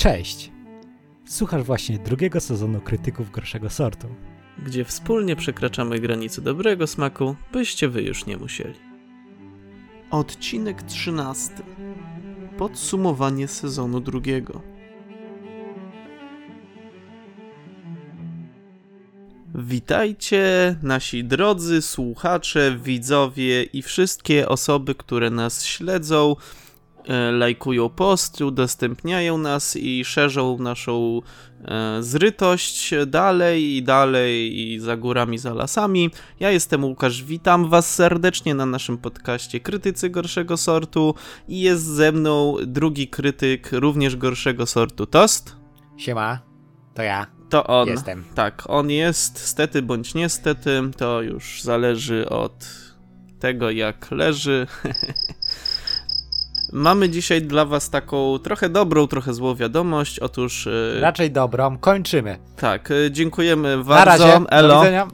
Cześć! Słuchasz właśnie drugiego sezonu Krytyków Gorszego Sortu. Gdzie wspólnie przekraczamy granice dobrego smaku, byście wy już nie musieli. Odcinek 13. Podsumowanie sezonu drugiego. Witajcie, nasi drodzy słuchacze, widzowie i wszystkie osoby, które nas śledzą, lajkują posty, udostępniają nas i szerzą naszą e, zrytość dalej i dalej i za górami, za lasami. Ja jestem Łukasz, witam was serdecznie na naszym podcaście Krytycy Gorszego Sortu i jest ze mną drugi krytyk również gorszego sortu, Tost. Siema, to ja. To on. Jestem. Tak, on jest, stety bądź niestety, to już zależy od tego, jak leży. Mamy dzisiaj dla Was taką trochę dobrą, trochę złą wiadomość. Otóż, e, Raczej dobrą, kończymy. tak, e, dziękujemy Na bardzo. razie, do Elo. widzenia.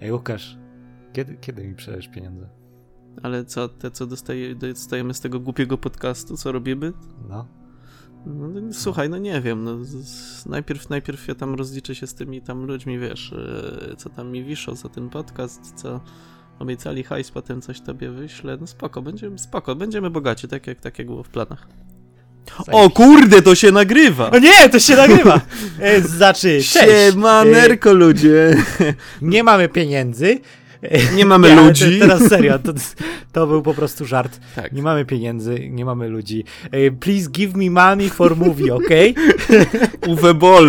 Ej Łukasz, kiedy, kiedy mi przelesz pieniądze? Ale co, te co dostaje, dostajemy z tego głupiego podcastu, co robimy? No. No, no, słuchaj, no nie wiem, no, z- najpierw, najpierw ja tam rozliczę się z tymi tam ludźmi, wiesz, e, co tam mi wiszą za ten podcast, co obiecali hajs, potem coś tobie wyślę, no spoko, będziemy, spoko, będziemy bogaci, tak jak, tak jak było w planach. O kurde, to się nagrywa! O nie, to się nagrywa! E, Znaczy, cześć! Siemanerko ludzie! E, Nie mamy pieniędzy. E, Nie mamy ale ludzi. Te, teraz serio, to, to był po prostu żart. Tak. Nie mamy pieniędzy, nie mamy ludzi. E, Please give me money for movie, okej? Uwe Boll,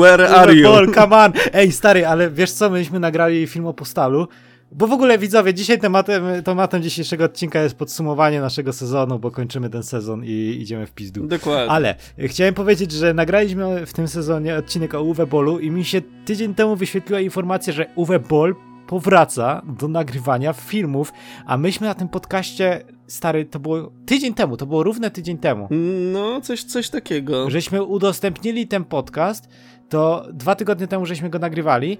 where are you? Paul, come on! Ej, stary, ale wiesz co, myśmy nagrali film o postalu. Bo w ogóle widzowie, dzisiaj tematem, tematem dzisiejszego odcinka jest podsumowanie naszego sezonu, bo kończymy ten sezon i idziemy w pizdu. Dokładnie. Ale chciałem powiedzieć, że nagraliśmy w tym sezonie odcinek o Uwe Bollu i mi się tydzień temu wyświetliła informacja, że Uwe Boll powraca do nagrywania filmów, a myśmy na tym podcaście, stary, to było tydzień temu, to było równe tydzień temu, No, coś, coś takiego. żeśmy udostępnili ten podcast, to dwa tygodnie temu żeśmy go nagrywali,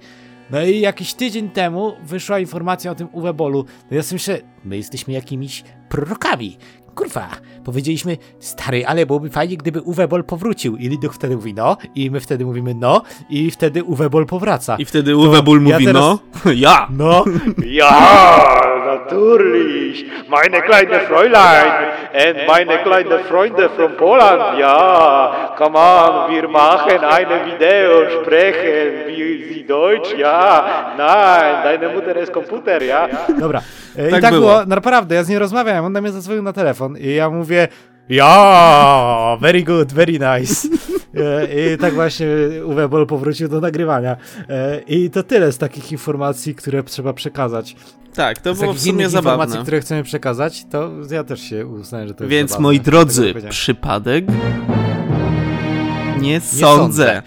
no i jakiś tydzień temu wyszła informacja o tym Uwe Bollu. No ja sobie myślę, my jesteśmy jakimiś prorokami. Kurwa, powiedzieliśmy, stary, ale byłoby fajnie, gdyby Uwe Boll powrócił. I Liduch wtedy mówi no, i my wtedy mówimy no, i wtedy Uwe Boll powraca. I wtedy Uwe Boll ja mówi, teraz- no, ja! No, Ja, natürlich, meine kleine Fräulein and meine kleine Freunde from Poland. Ja, come on, wir machen eine Video, sprechen wie sie Deutsch. Ja, nein, deine Mutter ist Computer, ja. dobra. E, I Tak tak było. było. naprawdę, ja z nią rozmawiałem, on na mnie zadzwonił na telefon i ja mówię, ja, very good, very nice. E, I tak właśnie Uwe Boll powrócił do nagrywania. E, I to tyle z takich informacji, które trzeba przekazać. Tak, to Z było w sumie innych informacji, zabawne. które chcemy przekazać, to ja też się uznałem, że to jest Więc zabawne. moi Dlatego drodzy, przypadek? Nie Nie sądzę.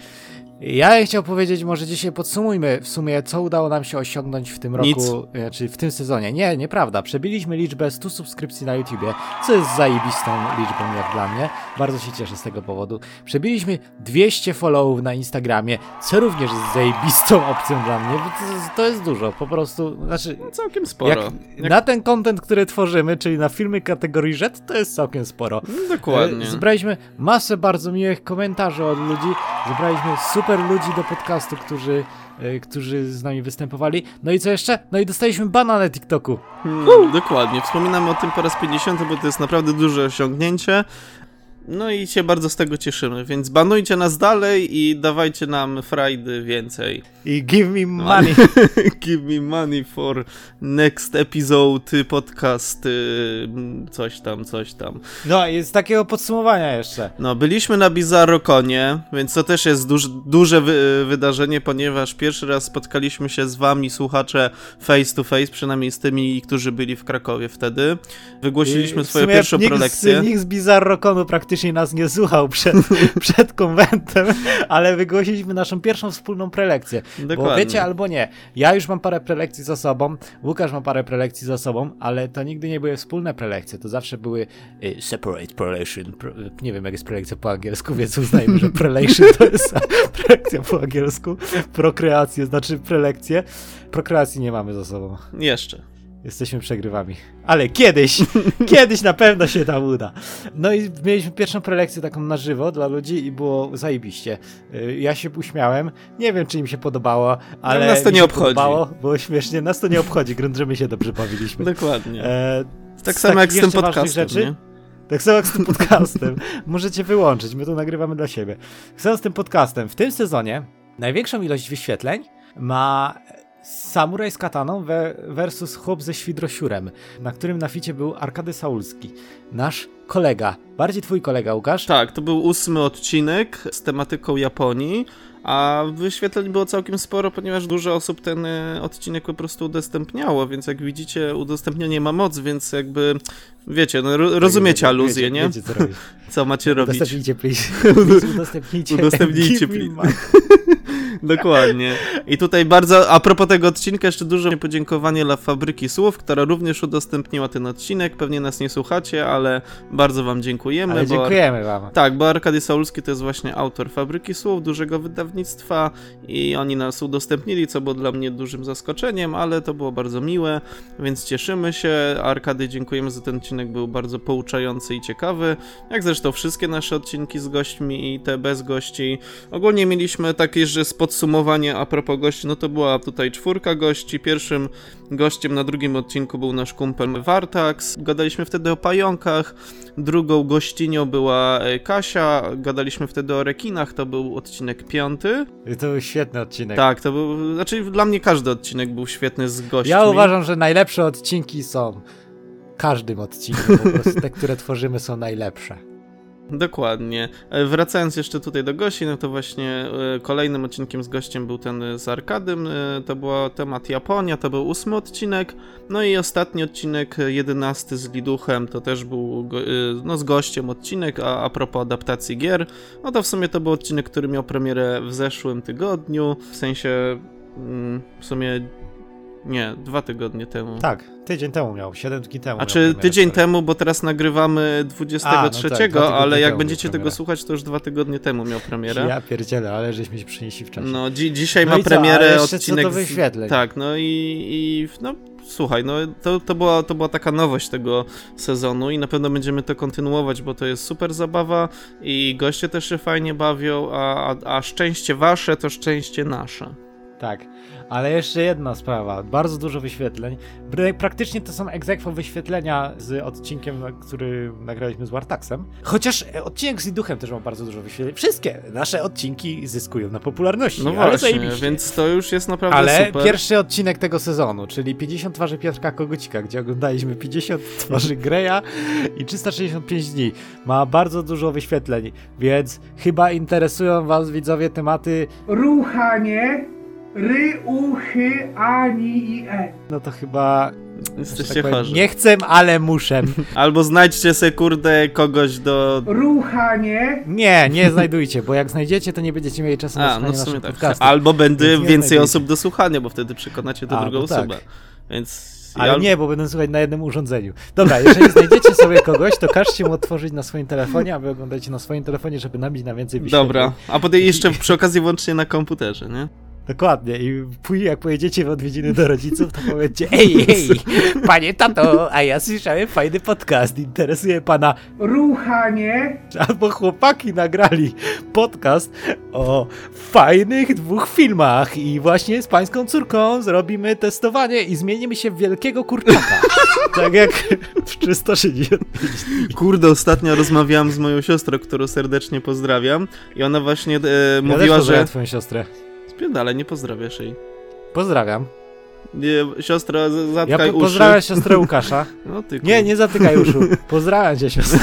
Ja chciał powiedzieć, może dzisiaj podsumujmy w sumie, co udało nam się osiągnąć w tym roku, Nic. znaczy w tym sezonie. Nie, nieprawda. Przebiliśmy liczbę 100 subskrypcji na YouTubie, co jest zajebistą liczbą jak dla mnie. Bardzo się cieszę z tego powodu. Przebiliśmy 200 followów na Instagramie, co również jest zajebistą opcją dla mnie, bo to, jest- to jest dużo, po prostu, znaczy... Całkiem sporo. Jak, Jak, Na ten content, który tworzymy, czyli na filmy kategorii Z, to jest całkiem sporo. Dokładnie. E, Zebraliśmy masę bardzo miłych komentarzy od ludzi. Zebraliśmy super ludzi do podcastu, którzy, e, którzy z nami występowali. No i co jeszcze? No i dostaliśmy bana na TikToku. Hmm, dokładnie. Wspominamy o tym po raz 50, bo to jest naprawdę duże osiągnięcie. No i się bardzo z tego cieszymy, więc banujcie nas dalej i dawajcie nam frajdy więcej. I give me money. Give me money for next episode podcast, y, coś tam, coś tam. No i z takiego podsumowania jeszcze. No, byliśmy na Bizarrokonie, więc to też jest duż, duże wy, wydarzenie, ponieważ pierwszy raz spotkaliśmy się z wami, słuchacze, face to face, przynajmniej z tymi, którzy byli w Krakowie wtedy. Wygłosiliśmy swoją pierwszą nikt prelekcję. Z, nikt z Bizarrokonu praktycznie nas nie słuchał przed, przed konwentem, ale wygłosiliśmy naszą pierwszą wspólną prelekcję. Bo Dokładnie. wiecie albo nie, ja już mam parę prelekcji za sobą, Łukasz ma parę prelekcji za sobą, ale to nigdy nie były wspólne prelekcje, to zawsze były y, separate prelation. Nie wiem jak jest prelekcja po angielsku, więc uznajmy, że prelation to jest prelekcja po angielsku. Prokreację znaczy prelekcję. Prokreacji nie mamy za sobą. Jeszcze. Jesteśmy przegrywami. Ale kiedyś, kiedyś na pewno się tam uda. No i mieliśmy pierwszą prelekcję taką na żywo dla ludzi i było zajebiście. Y, Ja się uśmiałem. Nie wiem, czy im się podobało, ale nas to nie obchodzi. Podobało, było śmiesznie. Nas to nie obchodzi. Grunt, że my się dobrze bawiliśmy. Dokładnie. E, tak samo jak z tym podcastem, rzeczy, nie? Tak samo jak z tym podcastem. Możecie wyłączyć, my to nagrywamy dla siebie. Tak samo z tym podcastem. W tym sezonie największą ilość wyświetleń ma Samuraj z kataną we- versus chłop ze świdrosiurem, na którym na ficie był Arkady Saulski, nasz kolega, bardziej twój kolega, Łukasz. Tak, to był ósmy odcinek z tematyką Japonii, a wyświetleń było całkiem sporo, ponieważ dużo osób ten e, odcinek po prostu udostępniało, więc jak widzicie, udostępnienie ma moc, więc jakby, wiecie, no, ro- rozumiecie aluzję, wiecie, nie? Wiecie, co. Co macie robić? Udostępnijcie, please. please udostępnijcie. Udostępnijcie, please. Dokładnie. I tutaj bardzo, a propos tego odcinka, jeszcze duże podziękowanie dla Fabryki Słów, która również udostępniła ten odcinek. Pewnie nas nie słuchacie, ale bardzo wam dziękujemy. Ale bo- dziękujemy wam. Tak, bo Arkady Saulski to jest właśnie autor Fabryki Słów, dużego wydawnictwa i oni nas udostępnili, co było dla mnie dużym zaskoczeniem, ale to było bardzo miłe, więc cieszymy się. Arkady dziękujemy za ten odcinek, był bardzo pouczający i ciekawy, jak zresztą wszystkie nasze odcinki z gośćmi i te bez gości. Ogólnie mieliśmy takie, że z podsumowania a propos gości, no to była tutaj czwórka gości. Pierwszym gościem na drugim odcinku był nasz kumpel Wartax. Gadaliśmy wtedy o pająkach. Drugą gościnią była e, Kasia. Gadaliśmy wtedy o rekinach. To był odcinek piąty. To był świetny odcinek. Tak, to był. Znaczy, dla mnie każdy odcinek był świetny z gośćmi. Ja uważam, że najlepsze odcinki są każdym odcinkiem, po prostu te, które tworzymy są najlepsze. Dokładnie. E, Wracając jeszcze tutaj do gości, no to właśnie e, kolejnym odcinkiem z gościem był ten e, z Arkadym. To był temat Japonia, to był ósmy odcinek. No i ostatni odcinek, jedenasty z Liduchem, to też był no, z gościem odcinek, a, a propos adaptacji gier. No to w sumie to był odcinek, który miał premierę w zeszłym tygodniu. W sensie mm, w sumie nie, dwa tygodnie temu. Tak, tydzień temu miał, 7 dni temu. A czy tydzień temu, bo teraz nagrywamy 23, A, no tak, ale jak będziecie tego słuchać, to już dwa tygodnie temu miał premierę. Ja pierdzielę, ale żeśmy się przenieśli w czasie. No, dzi dzisiaj No ma co, premierę odcinek. co wyświetleń? Tak, no i, i no słuchaj, no to, to, była, to była taka nowość tego sezonu i na pewno będziemy to kontynuować, bo to jest super zabawa i goście też się fajnie bawią, a, a, a szczęście wasze to szczęście nasze. Tak, ale jeszcze jedna sprawa, bardzo dużo wyświetleń. Praktycznie to są egzekwo wyświetlenia z odcinkiem, który nagraliśmy z Wartaxem. Chociaż e, odcinek z Iduchem też ma bardzo dużo wyświetleń. Wszystkie nasze odcinki zyskują na popularności, No ale właśnie, zajebiście. więc to już jest naprawdę Ale super. pierwszy odcinek tego sezonu, czyli 50 twarzy Piotrka Kogucika, gdzie oglądaliśmy 50 twarzy Greya i 365 dni, ma bardzo dużo wyświetleń, więc chyba interesują was widzowie tematy, ruchanie, ry, uchy, ani i e. no to chyba Jesteście tak chorzy. nie chcę, ale muszę. Albo znajdźcie se kurde kogoś do. Ruchanie, Nie, nie znajdujcie, bo jak znajdziecie, to nie będziecie mieli czasu na A, słuchanie no w sumie naszych tak. Albo będzie więcej znajdziecie. osób do słuchania, bo wtedy przekonacie do A, drugą tak. osobę. Więc. Ale ja- nie, bo będę słuchać na jednym urządzeniu. Dobra, jeżeli znajdziecie sobie kogoś, to każcie mu otworzyć na swoim telefonie, a wy oglądajcie na swoim telefonie, żeby nabić na więcej wyświetleń. Dobra, a potem jeszcze przy okazji włącznie na komputerze, nie? Dokładnie. I później jak pojedziecie w odwiedziny do rodziców, to powiedzcie Ej, ej, panie tato, a ja słyszałem fajny podcast, interesuje pana. ruchanie, Albo chłopaki nagrali podcast o fajnych dwóch filmach i właśnie z pańską córką zrobimy testowanie i zmienimy się w wielkiego kurczaka. tak jak w 365 dni. Kurde, ostatnio rozmawiałam z moją siostrą, którą serdecznie pozdrawiam i ona właśnie e, Ja mówiła, też że... pozdrawiam twoją siostrę. Spierdale, nie pozdrawiasz jej. Pozdrawiam. Nie, siostra, z- Ja zatkaj po- uszy. pozdrawiam siostrę Łukasza. No ty Nie, nie zatykaj uszu. Pozdrawiam cię siostro.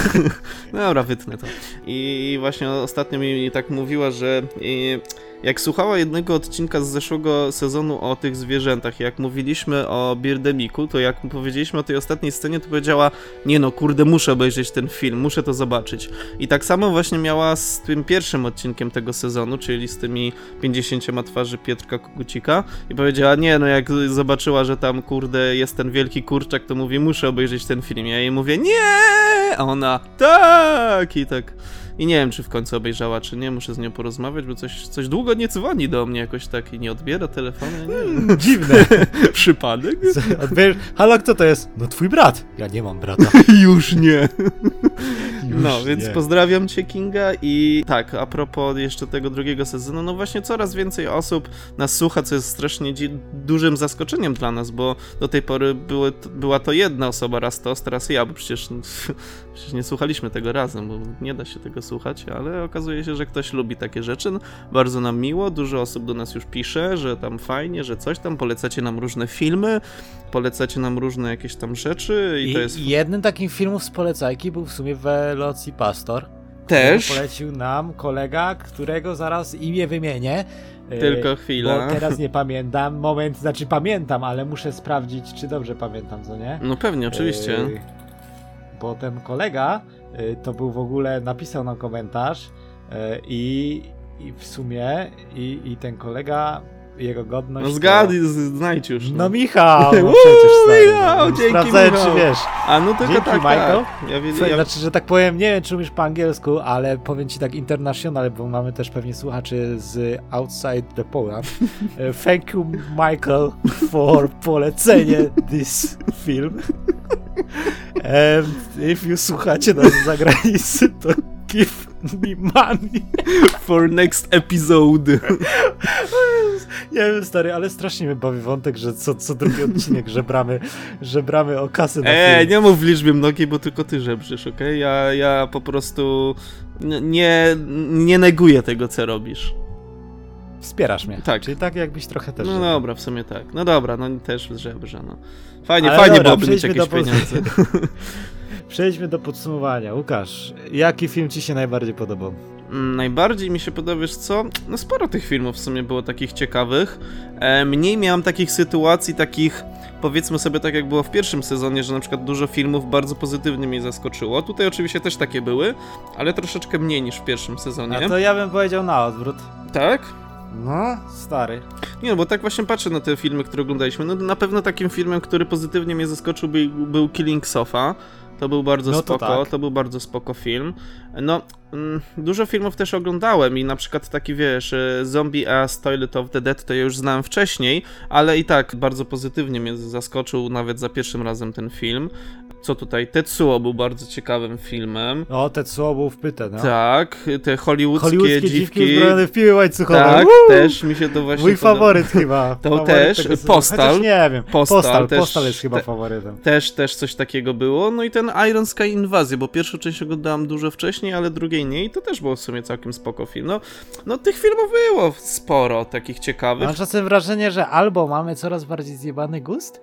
Dobra, wytnę to. I właśnie ostatnio mi tak mówiła, że i, jak słuchała jednego odcinka z zeszłego sezonu o tych zwierzętach, jak mówiliśmy o Birdemiku, to jak powiedzieliśmy o tej ostatniej scenie, to powiedziała, nie no, kurde, muszę obejrzeć ten film, muszę to zobaczyć. I tak samo właśnie miała z tym pierwszym odcinkiem tego sezonu, czyli z tymi 50 twarzy Pietrka Kogucika i powiedziała, nie no, jak zobaczyła, że tam, kurde, jest ten wielki kurczak, to mówi, muszę obejrzeć ten film. Ja jej mówię, nie, A ona, tak! I tak. I nie wiem, czy w końcu obejrzała, czy nie. Muszę z nią porozmawiać, bo coś, coś długo nie dzwoni do mnie jakoś tak i nie odbiera telefonu. Nie wiem. Dziwne. Przypadek? Odbierz, halo, kto to jest? No twój brat. Ja nie mam brata. Już nie. Już no, więc nie. pozdrawiam cię, Kinga. I tak, a propos jeszcze tego drugiego sezonu, no właśnie coraz więcej osób nas słucha, co jest strasznie dużym zaskoczeniem dla nas, bo do tej pory były, była to jedna osoba, raz to, teraz ja, bo przecież, przecież nie słuchaliśmy tego razem, bo nie da się tego słuchać, ale okazuje się, że ktoś lubi takie rzeczy. No, bardzo nam miło, dużo osób do nas już pisze, że tam fajnie, że coś tam, polecacie nam różne filmy, polecacie nam różne jakieś tam rzeczy i, I to jest jednym takim filmów z polecajki był w sumie Veloci Pastor. też... Polecił nam kolega, którego zaraz imię wymienię. E, Tylko chwila. Bo teraz nie pamiętam. Moment, znaczy pamiętam, ale muszę sprawdzić, czy dobrze pamiętam, co nie? No pewnie, oczywiście. E, Bo ten kolega e, to był w ogóle, napisał nam komentarz i, i w sumie i, i ten kolega, jego godność... No to- zgadnij, z- znajdź już. No Michał, no przecież stary, Michał, no, dzięki, Sprawdzałem, Michał. czy wiesz. A no tylko Dzięki, tak, Michael. tak. Ja, wie, ja, Znaczy, że tak powiem, nie wiem, czy umiesz po angielsku, ale powiem ci tak international, bo mamy też pewnie słuchaczy z outside the Poland. Thank you, Michael, for polecenie this film. And if you słuchacie nas z zagranicy, to give me money. for next episode. Nie wiem, stary, ale strasznie mnie bawi wątek, że co, co drugi odcinek żebramy, żebramy o kasę na Eee, film. nie mów w liczbie mnogiej, bo tylko ty żebrzysz, okej? Ja, ja po prostu nie, nie neguję tego, co robisz. Wspierasz mnie. Tak. Czyli tak jakbyś trochę też... No żebrał. dobra, w sumie tak. No dobra, no też żebrze, no. Fajnie, Ale fajnie dobra, byłoby mieć jakieś pieniądze. Przejdźmy do podsumowania. Łukasz, jaki film ci się najbardziej podobał? Mm, Najbardziej mi się podoba, wiesz co? No sporo tych filmów w sumie było takich ciekawych. E, mniej miałem takich sytuacji, takich powiedzmy sobie tak jak było w pierwszym sezonie, że na przykład dużo filmów bardzo pozytywnie mnie zaskoczyło. Tutaj oczywiście też takie były, ale troszeczkę mniej niż w pierwszym sezonie. A to ja bym powiedział na odwrót. Tak? No, stary. Nie, no bo tak właśnie patrzę na te filmy, które oglądaliśmy. No na pewno takim filmem, który pozytywnie mnie zaskoczył był, był Killing Sofa. To był bardzo No to spoko, tak. to był bardzo spoko film. No, mm, dużo filmów też oglądałem i na przykład taki, wiesz, e, Zombie As Toilet of the Dead to ja już znałem wcześniej, ale i tak bardzo pozytywnie mnie zaskoczył nawet za pierwszym razem ten film. Co tutaj? Tetsuo był bardzo ciekawym filmem. O, Tetsuo był wpyte, no. Tak, te hollywoodzkie, Hollywoodzkie dziwki, dziwki. uzbrojone w piły łańcuchowe. tak, Woo! też mi się to właśnie Mój podoba. faworyt chyba. To Faworyt też. Postal. Nie wiem. Postal Postal, Postal, też- jest chyba te- faworytem. Też, też coś takiego było. No i ten Iron Sky Inwazję, bo pierwszą część oglądałem dużo wcześniej, ale drugiej nie i to też było w sumie całkiem spoko film. No, no tych filmów było sporo, takich ciekawych. Mam czasem wrażenie, że albo mamy coraz bardziej zjebany gust,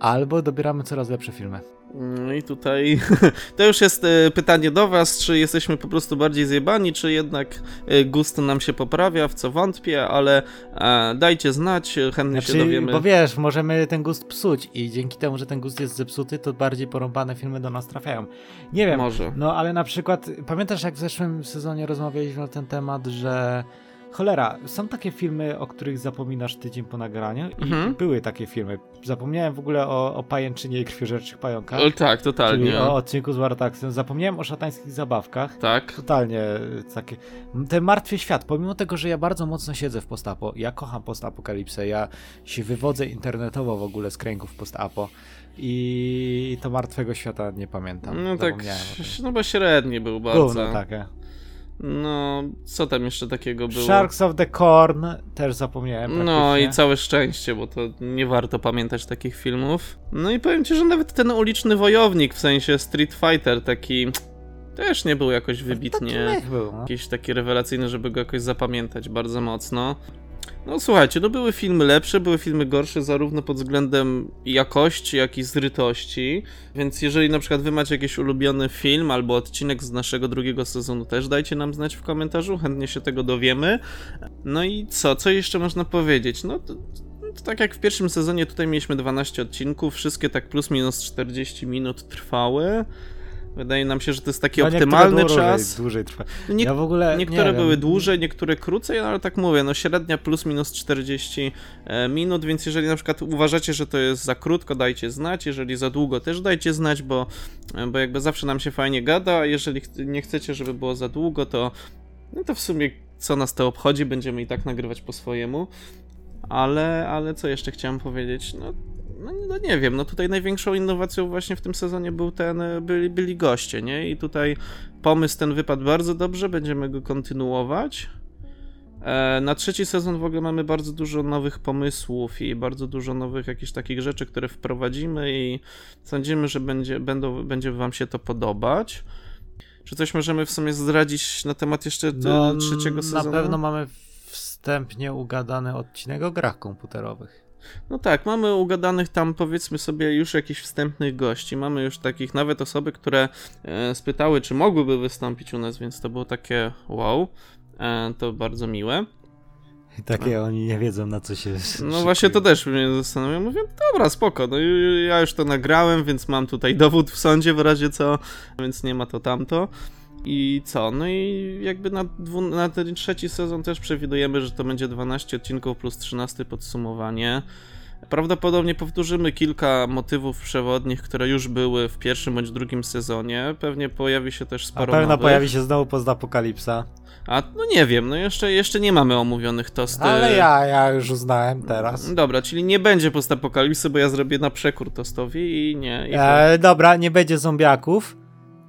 albo dobieramy coraz lepsze filmy. No i tutaj to już jest e, pytanie do was, czy jesteśmy po prostu bardziej zjebani, czy jednak e, gust nam się poprawia, w co wątpię, ale e, dajcie znać, chętnie się Znaczy, dowiemy. bo wiesz, możemy ten gust psuć i dzięki temu, że ten gust jest zepsuty, to bardziej porąbane filmy do nas trafiają. Nie wiem, Może. no ale na przykład, pamiętasz jak w zeszłym sezonie rozmawialiśmy na ten temat, że cholera, są takie filmy, o których zapominasz tydzień po nagraniu i Mhm. były takie filmy. Zapomniałem w ogóle o, o pajęczynie i krwiożerczych pająkach, E, tak, czyli totalnie. o odcinku z Wartaxem. Zapomniałem o szatańskich zabawkach. Tak. Totalnie y, takie. Ten martwy świat, pomimo tego, że ja bardzo mocno siedzę w postapo, ja kocham postapokalipsę, ja się wywodzę internetowo w ogóle z kręgów postapo i to martwego świata nie pamiętam. No tak, o no bo średni był bardzo. Gówno takie. No, co tam jeszcze takiego było? Sharks of the Corn też zapomniałem No i całe szczęście, bo to nie warto pamiętać takich filmów. No i powiem ci, że nawet ten uliczny wojownik, w sensie Street Fighter, taki też nie był jakoś Taki wybitnie był, no. jakiś taki rewelacyjny, żeby go jakoś zapamiętać bardzo mocno. No słuchajcie, no były filmy lepsze, były filmy gorsze zarówno pod względem jakości, jak i zrytości, więc jeżeli na przykład wy macie jakiś ulubiony film albo odcinek z naszego drugiego sezonu, też dajcie nam znać w komentarzu, chętnie się tego dowiemy. No i co, co jeszcze można powiedzieć? No to, to tak jak w pierwszym sezonie tutaj mieliśmy 12 odcinków, wszystkie tak plus minus 40 minut trwały. Wydaje nam się, że to jest taki No, optymalny dłużej, czas. Dłużej trwa. Nie, Ja w ogóle niektóre nie były wiem. dłużej, niektóre krócej, no ale tak mówię, no średnia plus minus 40 e, minut, więc jeżeli na przykład uważacie, że to jest za krótko, dajcie znać, jeżeli za długo też dajcie znać, bo, e, bo jakby zawsze nam się fajnie gada, a jeżeli nie chcecie, żeby było za długo, to no to w sumie co nas to obchodzi, będziemy i tak nagrywać po swojemu. Ale, ale co jeszcze chciałem powiedzieć? No, no, no nie wiem, no tutaj największą innowacją właśnie w tym sezonie był ten, e, byli, byli goście, nie? I tutaj pomysł ten wypadł bardzo dobrze, będziemy go kontynuować. E, Na trzeci sezon w ogóle mamy bardzo dużo nowych pomysłów i bardzo dużo nowych jakichś takich rzeczy, które wprowadzimy i sądzimy, że będzie, będą, będzie wam się to podobać. Czy coś możemy w sumie zdradzić na temat jeszcze No, trzeciego sezonu? Na pewno mamy wstępnie ugadany odcinek o grach komputerowych. No tak, mamy ugadanych tam powiedzmy sobie już jakichś wstępnych gości. Mamy już takich nawet osoby, które e, spytały, czy mogłyby wystąpić u nas, więc to było takie wow. E, to bardzo miłe. Takie oni nie wiedzą na co się No szykują. właśnie to też mnie zastanawia. Mówię, dobra, spoko, no ja już to nagrałem, więc mam tutaj dowód w sądzie w razie co, więc nie ma to tamto. I co? No i jakby na, dwu, na ten trzeci sezon też przewidujemy, że to będzie 12 odcinków plus 13 podsumowanie. Prawdopodobnie powtórzymy kilka motywów przewodnich, które już były w pierwszym bądź drugim sezonie. Pewnie pojawi się też Na sporo pewno nowych. pojawi się znowu postapokalipsa. A no nie wiem, no jeszcze, jeszcze nie mamy omówionych tosty. Ale ja, ja już uznałem teraz. Dobra, czyli nie będzie postapokalipsy, bo ja zrobię na przekór tostowi i nie. I E, dobra, nie będzie zombiaków.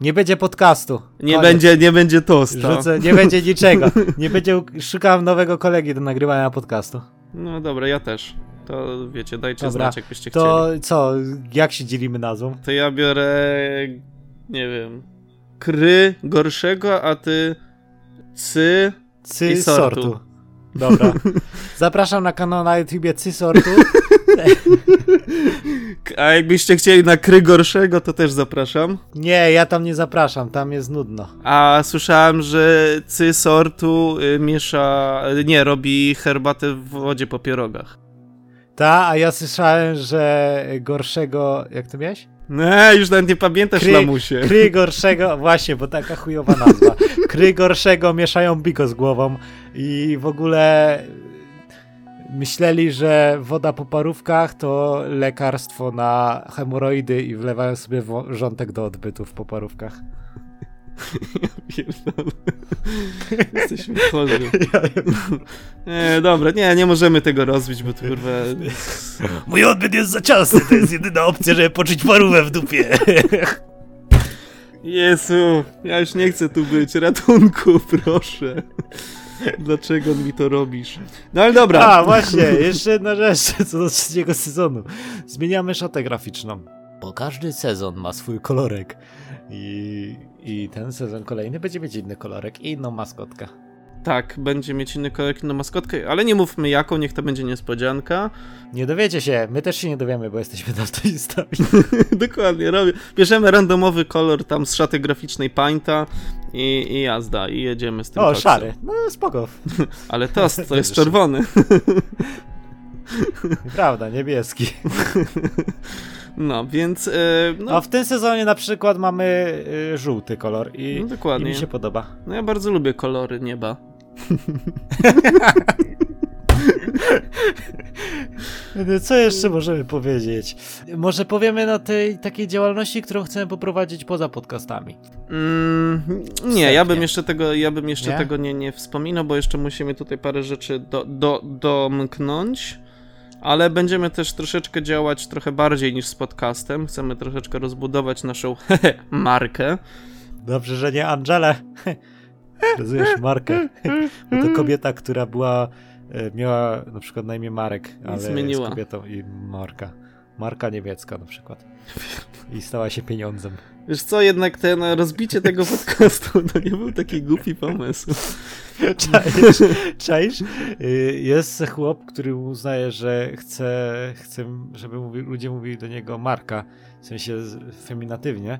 Nie będzie podcastu. nie, Koniec. będzie, nie będzie tosta. Rzucę, nie będzie niczego. Nie będzie. Szukałem nowego kolegi do nagrywania podcastu. No dobra, ja też. To wiecie, dajcie Dobra, znać, jakbyście To chcieli. co, jak się dzielimy nazwą? To ja biorę. Nie wiem. Kry gorszego, a ty. Cy. Cy I sortu. sortu. Dobra. Zapraszam na kanał na YouTubie Cy sortu. A jakbyście chcieli na kry gorszego, to też zapraszam. Nie, ja tam nie zapraszam, tam jest nudno. A słyszałem, że cy sortu y, miesza. Nie, robi herbatę w wodzie po pierogach. Ta, a ja słyszałem, że gorszego. Jak to miałeś? Nie, już nawet nie pamiętasz, Kry- lamusie. Kry gorszego, właśnie, bo taka chujowa nazwa. Kry gorszego mieszają biko z głową i w ogóle myśleli, że woda po parówkach to lekarstwo na hemoroidy i wlewają sobie wrzątek do odbytów po parówkach. Pierdolę. Jesteśmy chorzy. Nie, dobra, nie, nie możemy tego rozbić, bo to kurwa... Mój odbyt jest za ciasny, to jest jedyna opcja, żeby poczuć parówę w dupie. Jezu, ja już nie chcę tu być, ratunku, proszę. Dlaczego mi to robisz? No ale dobra. A, właśnie, jeszcze jedna rzecz co do trzeciego sezonu. Zmieniamy szatę graficzną. Bo każdy sezon ma swój kolorek. I, I ten sezon kolejny będzie mieć inny kolorek i inną maskotkę. Tak, będzie mieć inny kolor, inną maskotkę, ale nie mówmy jaką, niech to będzie niespodzianka. Nie dowiecie się, my też się nie dowiemy, bo jesteśmy daltonistami. Dokładnie, robię. Bierzemy randomowy kolor tam z szaty graficznej Painta i, i jazda, i jedziemy z tym O, szary. No spoko. Ale tost to jest czerwony. Prawda, niebieski. No, więc... e, no, A w tym sezonie na przykład mamy y, żółty kolor i, No, i dokładnie. mi się podoba. no ja bardzo lubię kolory nieba. No, Co jeszcze możemy powiedzieć? Może powiemy na tej takiej działalności, którą chcemy poprowadzić poza podcastami. Mm, nie, ja bym jeszcze tego, ja bym jeszcze Nie? tego nie, nie wspominał, bo jeszcze musimy tutaj parę rzeczy do, do, domknąć. Ale będziemy też troszeczkę działać trochę bardziej niż z podcastem. Chcemy troszeczkę rozbudować naszą markę. Dobrze, że nie Angele. Rozumiem markę. Bo to kobieta, która była, e, miała na przykład na imię Marek, ale zmieniła. jest kobietą i Marka. Marka niemiecka na przykład. I stała się pieniądzem. Wiesz co, jednak ten rozbicie tego podcastu to nie był taki głupi pomysł. Czaisz? Czaisz? Y, Jest chłop, który uznaje, że chce, chce żeby mówi, ludzie mówili do niego Marka, w sensie feminatywnie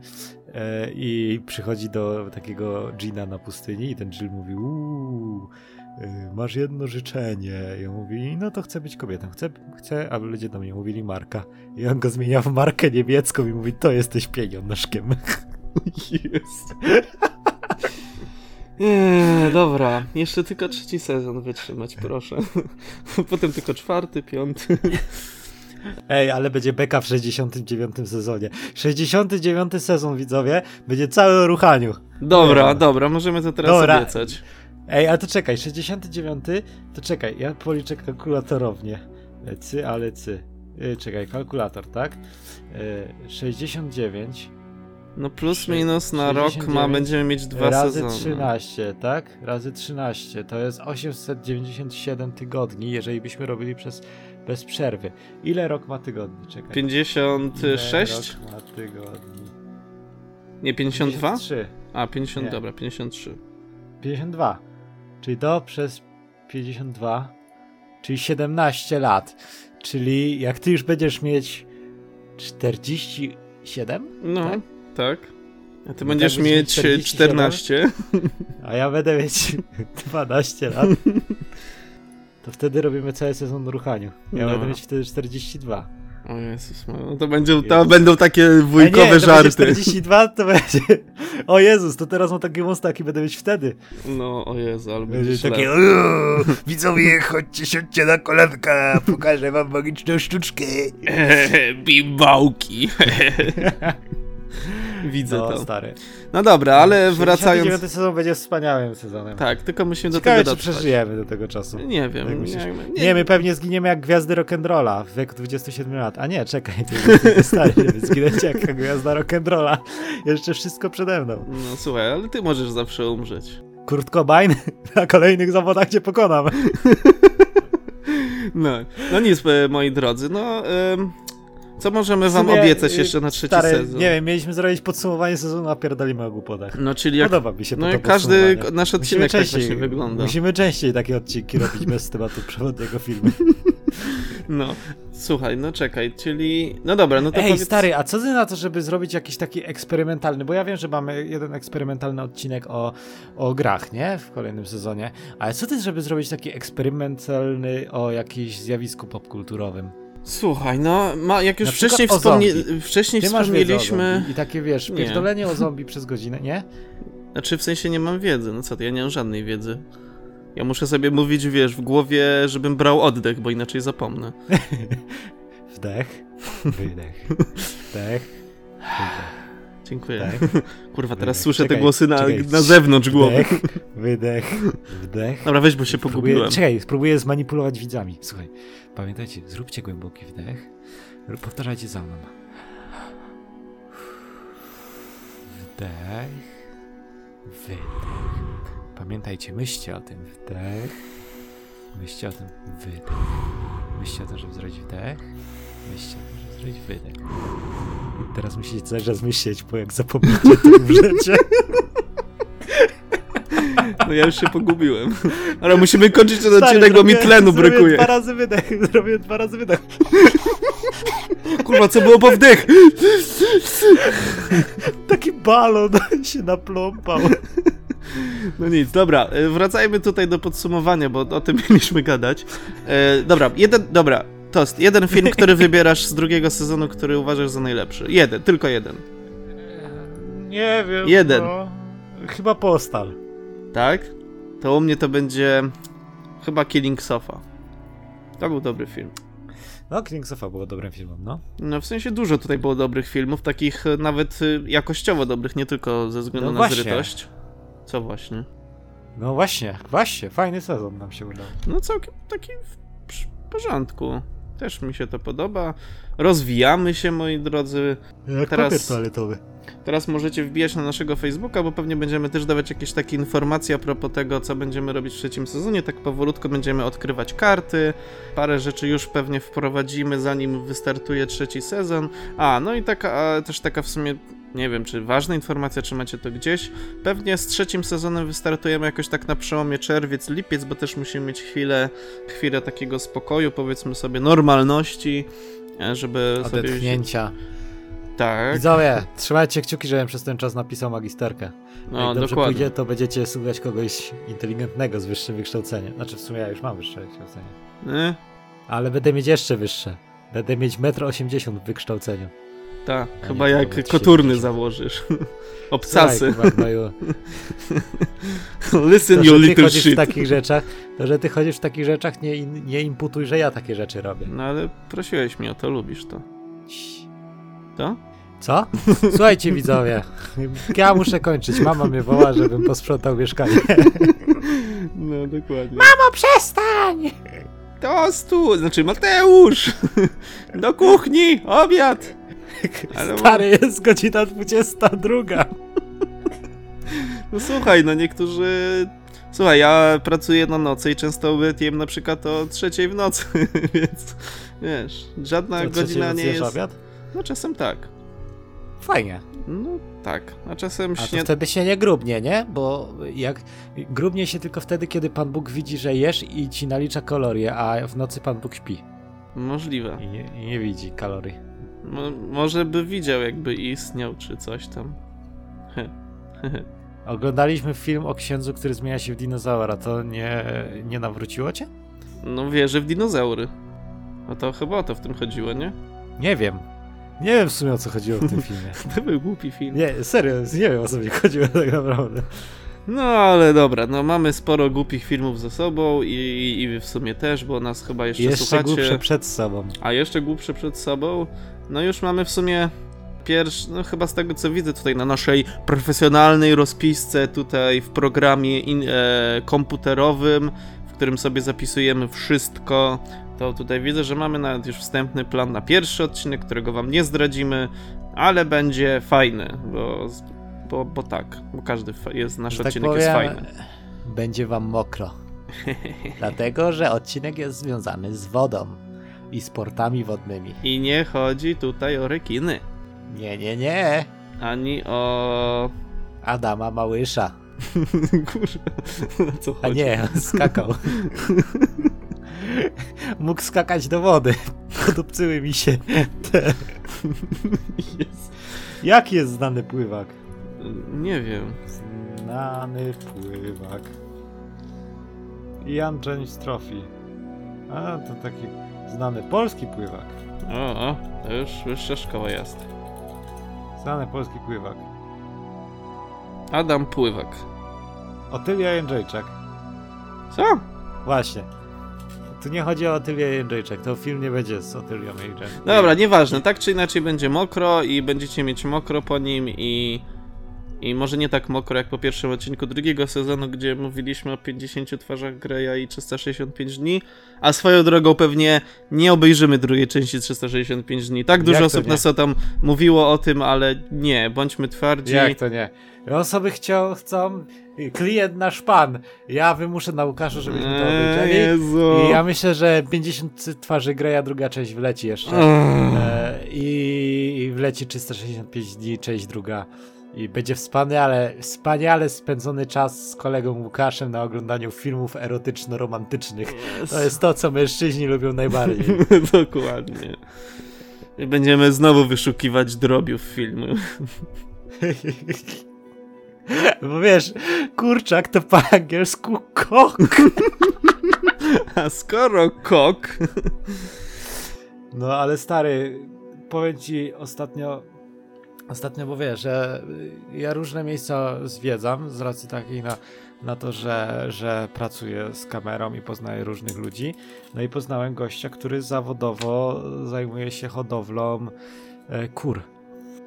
e, i przychodzi do takiego Gina na pustyni i ten Jill mówi uuu, y, masz jedno życzenie i on mówi, no to chcę być kobietą, chcę, chcę, aby ludzie do mnie mówili Marka i on go zmienia w Markę niemiecką i mówi, to jesteś pieniążkiem. Jest. Eee, dobra, jeszcze tylko trzeci sezon wytrzymać, proszę. Potem tylko czwarty, piąty. Ej, ale będzie beka w 69 sezonie. 69 sezon, widzowie, będzie cały o ruchaniu. Dobra, Nie. dobra, możemy to teraz Dobra. obiecać. Ej, a to czekaj, 69, to czekaj, ja policzę kalkulatorownie. Cy, ale cy. Y, czekaj, kalkulator, tak? Y, 69 No plus minus na rok ma, 69 będziemy mieć dwa razy sezony. 13, tak? Razy 13 to jest 897 tygodni, jeżeli byśmy robili przez bez przerwy. Ile rok ma tygodni? Czekaj. 56? Ile rok ma tygodni? Nie, 52? 53. A, 50, Nie. dobra, 53. 52. Czyli to przez 52, czyli 17 lat. Czyli jak ty już będziesz mieć 47, No, Tak? tak. A ty No będziesz mieć mieć 47? 14. a ja będę mieć 12 lat, to wtedy robimy cały sezon ruchaniu. Ja No. będę mieć wtedy 42. O Jezus, no to, będzie, Jezus. to będą takie nie, wujkowe to będzie żarty. 42 to będzie... O Jezus, to teraz mam takie mostaki, będę mieć wtedy. No, o Jezu, ale Będzie takie... źle. "Uuu, Widzowie, chodźcie, siądźcie na kolanka, pokażę wam magiczną sztuczkę. Bimbałki. Widzę No, to. stary. No dobra, ale wracając... 69 sezon będzie wspaniałym sezonem. Tak, tylko musimy do Ciekawe, tego czy dotrwać. przeżyjemy do tego czasu. Nie wiem, Jak nie, myślisz? nie, Nie, my pewnie zginiemy jak gwiazdy rock'n'rolla w wieku 27 lat. A nie, czekaj, ty jesteś stary, żeby zginąć jak gwiazda rock'n'rolla. Jeszcze wszystko przede mną. No słuchaj, ale ty możesz zawsze umrzeć. Kurt Cobain na kolejnych zawodach cię pokonam. No, no nic, e, moi drodzy, no... co możemy wam obiecać y, jeszcze na trzeci stary, sezon? Nie wiem, mieliśmy zrobić podsumowanie sezonu, a pierdolimy o głupotach. No czyli jak... Podoba mi się No i każdy nasz Musimy odcinek tak częściej, właśnie wygląda. musimy częściej takie odcinki robić bez tematu przewodniego filmu. No, słuchaj, no czekaj, czyli... No dobra, no to Ej, powiedz... stary, a co ty na to, żeby zrobić jakiś taki eksperymentalny? Bo ja wiem, że mamy jeden eksperymentalny odcinek o, o grach, nie? W kolejnym sezonie. Ale co ty, żeby zrobić taki eksperymentalny o jakimś zjawisku popkulturowym? Słuchaj, no, ma, jak już Na wcześniej, wspomnie... wcześniej wspomnieliśmy... I takie, wiesz, Nie. pierdolenie o zombie przez godzinę, nie? Znaczy w sensie nie mam wiedzy, no co ty, ja nie mam żadnej wiedzy. Ja muszę sobie mówić, wiesz, w głowie, żebym brał oddech, bo inaczej zapomnę. Wdech, wydech, wdech, wydech. Dziękuję. Tak. Kurwa, teraz Wydech. słyszę te Czekaj, głosy na, czekaj. na zewnątrz głowy. Wdech, wydech, wdech. Dobra, weź, bo się Spróbuję, pogubiłem. czekaj, spróbuję zmanipulować widzami. Słuchaj, pamiętajcie, zróbcie głęboki wdech. Powtarzajcie za mną. Wdech. Wydech. Pamiętajcie, myślcie o tym. Wdech. Myślcie o tym. Wydech. Myślcie o tym, żeby zrobić wdech. Myślcie o tym, zrobić wydech. Teraz musicie cały czas myśleć, bo jak zapomnicie, to umrzecie. No ja już się pogubiłem. Ale musimy kończyć ten Stary, odcinek, bo mi zrobię- tlenu zrobię brakuje. dwa razy wydech, zrobię dwa razy wydech. Kurwa, co było po wdech? Taki balon się napląpał. No nic, dobra, e, wracajmy tutaj do podsumowania, bo o tym mieliśmy gadać. E, dobra, jeden, dobra, Tost, jeden film, który wybierasz z drugiego sezonu, który uważasz za najlepszy. Jeden, tylko jeden. Nie wiem. Jeden. No. Chyba postal. Tak? To u mnie to będzie chyba Killing Sofa. To był dobry film. No, King Sofa było dobrym filmem, no. No w sensie dużo tutaj było dobrych filmów, takich e, nawet e, jakościowo dobrych, nie tylko ze względu No na właśnie. zrytość. Co właśnie? No właśnie, właśnie, fajny sezon nam się udał. No całkiem taki w porządku. Też mi się to podoba. Rozwijamy się, moi drodzy. Jak Teraz- papier toaletowy. Teraz możecie wbijać na naszego Facebooka, bo pewnie będziemy też dawać jakieś takie informacje a propos tego, co będziemy robić w trzecim sezonie. Tak powolutku będziemy odkrywać karty. Parę rzeczy już pewnie wprowadzimy, zanim wystartuje trzeci sezon. A, no i taka, też taka w sumie, nie wiem, czy ważna informacja, czy macie to gdzieś. Pewnie z trzecim sezonem wystartujemy jakoś tak na przełomie czerwiec, lipiec, bo też musimy mieć chwilę, chwilę takiego spokoju, powiedzmy sobie, normalności, e, żeby sobie... Odetchnięcia. Tak, Widzowie, trzymajcie kciuki, żebym przez ten czas napisał magisterkę. no Jak dobrze dokładnie. pójdzie, to będziecie słuchać kogoś inteligentnego z wyższym wykształceniem. Znaczy, w sumie ja już mam wyższe wykształcenie. Nie? Ale będę mieć jeszcze wyższe. Będę mieć 1,80 m w wykształceniu. Tak, chyba jak koturny założysz. Obcasy. Listen, To, you little chodzisz w shit. takich rzeczach, to, że ty chodzisz w takich rzeczach, nie, nie imputuj, że ja takie rzeczy robię. No ale prosiłeś mnie o to, lubisz to. To? Co? Słuchajcie widzowie, ja muszę kończyć. Mama mnie woła, żebym posprzątał mieszkanie. No, dokładnie. Mamo, przestań! Tostu, znaczy Mateusz! Do kuchni, obiad! Ale- Stary, jest godzina 22. No słuchaj, no niektórzy... Słuchaj, ja pracuję na nocy i często jem na przykład o trzeciej w nocy, więc wiesz, żadna godzina nie jest... obiad? No czasem tak. Fajnie. No tak, a czasem A to śniad... wtedy się nie grubnie, nie? Bo jak grubnie się tylko wtedy, kiedy Pan Bóg widzi, że jesz i ci nalicza kalorie, a w nocy Pan Bóg śpi Możliwe. i nie, i nie widzi kalorii. Mo- może by widział, jakby istniał, czy coś tam. Oglądaliśmy film o księdzu, który zmienia się w dinozaura. To nie, nie nawróciło cię? No wierzę w dinozaury. A to chyba o to w tym chodziło, nie? Nie wiem. Nie wiem w sumie o co chodziło w tym filmie. To był głupi film. Nie, serio, nie wiem o co mi chodziło tak naprawdę. No ale dobra, no mamy sporo głupich filmów ze sobą i, i w sumie też, bo nas chyba jeszcze, Jeszcze słuchacie. głupsze przed sobą. A jeszcze głupsze przed sobą. No już mamy w sumie pierwszy, no chyba z tego co widzę tutaj na naszej profesjonalnej rozpisce tutaj w programie in, e, komputerowym, w którym sobie zapisujemy wszystko, to tutaj widzę, że mamy nawet już wstępny plan na pierwszy odcinek, którego wam nie zdradzimy, ale będzie fajny, bo, bo, bo tak, bo każdy jest, nasz Że tak odcinek jest powiem, fajny. Będzie wam mokro. Dlatego, że odcinek jest związany z wodą i sportami wodnymi. I nie chodzi tutaj o rekiny, Nie, nie, nie. ani o... Adama Małysza. Kurwa, co A chodzi? nie, skakał. Mógł skakać do wody. Podupcyły mi się te... Jest. Jaki jest znany pływak? Nie wiem. Znany pływak. Jan James Trophy. A, to taki znany polski pływak. O, o, to już wyższa szkoła jest. Znany polski pływak. Adam Pływak. Otylia Jędrzejczak. Co? Właśnie. Tu nie chodzi o Otylię Jędrzejczak, to film nie będzie z Otylią Jędrzejczak. Dobra, nieważne. Tak czy inaczej będzie mokro i będziecie mieć mokro po nim i... I może nie tak mokro jak po pierwszym odcinku drugiego sezonu, gdzie mówiliśmy o 50 twarzach Greya i 365 dni, a swoją drogą pewnie nie obejrzymy drugiej części 365 dni. Tak dużo osób nie? nas o tam mówiło o tym, ale nie, bądźmy twardzi. Jak to nie? Osoby chciał, chcą, klient nasz pan. Ja wymuszę na Łukaszu, żebyśmy to Eee, obejrzeli. Jezu. I ja myślę, że 50 twarzy Greya, druga część wleci jeszcze. E, i, I wleci 365 dni, część druga. I będzie wspaniale, wspaniale spędzony czas z kolegą Łukaszem na oglądaniu filmów erotyczno-romantycznych. To jest to, co mężczyźni lubią najbardziej. Dokładnie. I będziemy znowu wyszukiwać drobiów filmu. Bo wiesz, kurczak to po angielsku kok. A skoro kok. No ale stary, powiem ci ostatnio, ostatnio, bo wiesz, że ja różne miejsca zwiedzam z racji takiej na, na to, że, że pracuję z kamerą i poznaję różnych ludzi. No i poznałem gościa, który zawodowo zajmuje się hodowlą e, kur.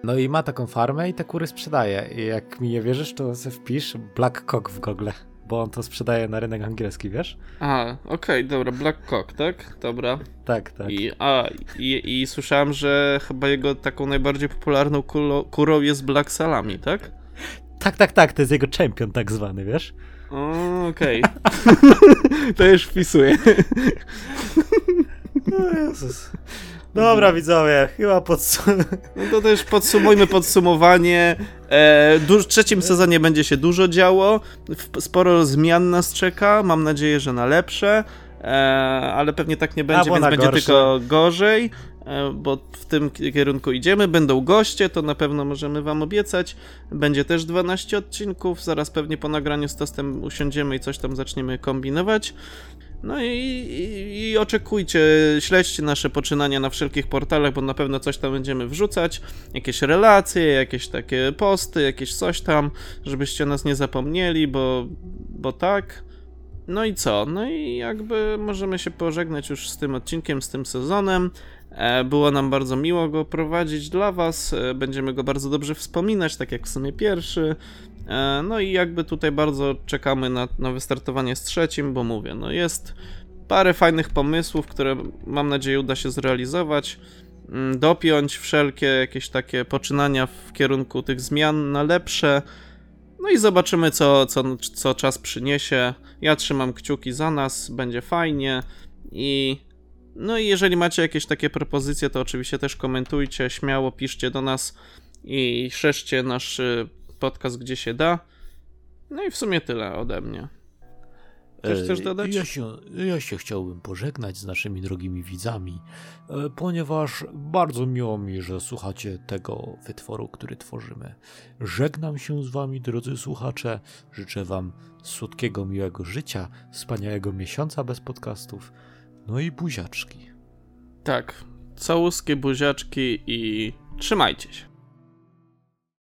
No i ma taką farmę i te kury sprzedaje. I jak mi nie wierzysz, to sobie wpisz Black Cock w Google, bo on to sprzedaje na rynek angielski, wiesz? A, okej, dobra, Black Cock, tak? Dobra. Tak, tak. I, a, i, i słyszałem, że chyba jego taką najbardziej popularną kulo, kurą jest Black Salami, tak? Tak, tak, tak, to jest jego czempion tak zwany, wiesz? O, Okej. to już wpisuję. O Jezus. Dobra, widzowie, chyba podsum... No to też podsumujmy podsumowanie. E, w trzecim sezonie będzie się dużo działo. Sporo zmian nas czeka. Mam nadzieję, że na lepsze. E, ale pewnie tak nie będzie, Albo więc będzie gorsze. tylko gorzej. E, bo w tym ki- kierunku idziemy. Będą goście, to na pewno możemy wam obiecać. Będzie też 12 odcinków. Zaraz pewnie po nagraniu z testem usiądziemy i coś tam zaczniemy kombinować. No i, i, i, oczekujcie, śledźcie nasze poczynania na wszelkich portalach, bo na pewno coś tam będziemy wrzucać. Jakieś relacje, jakieś takie posty, jakieś coś tam, żebyście nas nie zapomnieli, bo, bo tak. No i co? No i jakby możemy się pożegnać już z tym odcinkiem, z tym sezonem. E, było nam bardzo miło go prowadzić dla Was. E, będziemy go bardzo dobrze wspominać, tak jak w sumie pierwszy. E, no i jakby tutaj bardzo czekamy na, na wystartowanie z trzecim, bo mówię, no jest parę fajnych pomysłów, które mam nadzieję uda się zrealizować. Mm, dopiąć wszelkie jakieś takie poczynania w kierunku tych zmian na lepsze. No i zobaczymy, co, co, co czas przyniesie. Ja trzymam kciuki za nas, będzie fajnie. I no i jeżeli macie jakieś takie propozycje, to oczywiście też komentujcie, śmiało piszcie do nas i szerzcie nasz y, podcast gdzie się da. No i w sumie tyle ode mnie. Też chcesz dodać? Ja się, ja się chciałbym pożegnać z naszymi drogimi widzami, e, ponieważ bardzo miło mi, że słuchacie tego wytworu, który tworzymy. Żegnam się z wami, drodzy słuchacze. Życzę wam słodkiego, miłego życia, wspaniałego miesiąca bez podcastów. No i buziaczki. Tak, całuskie buziaczki i trzymajcie się.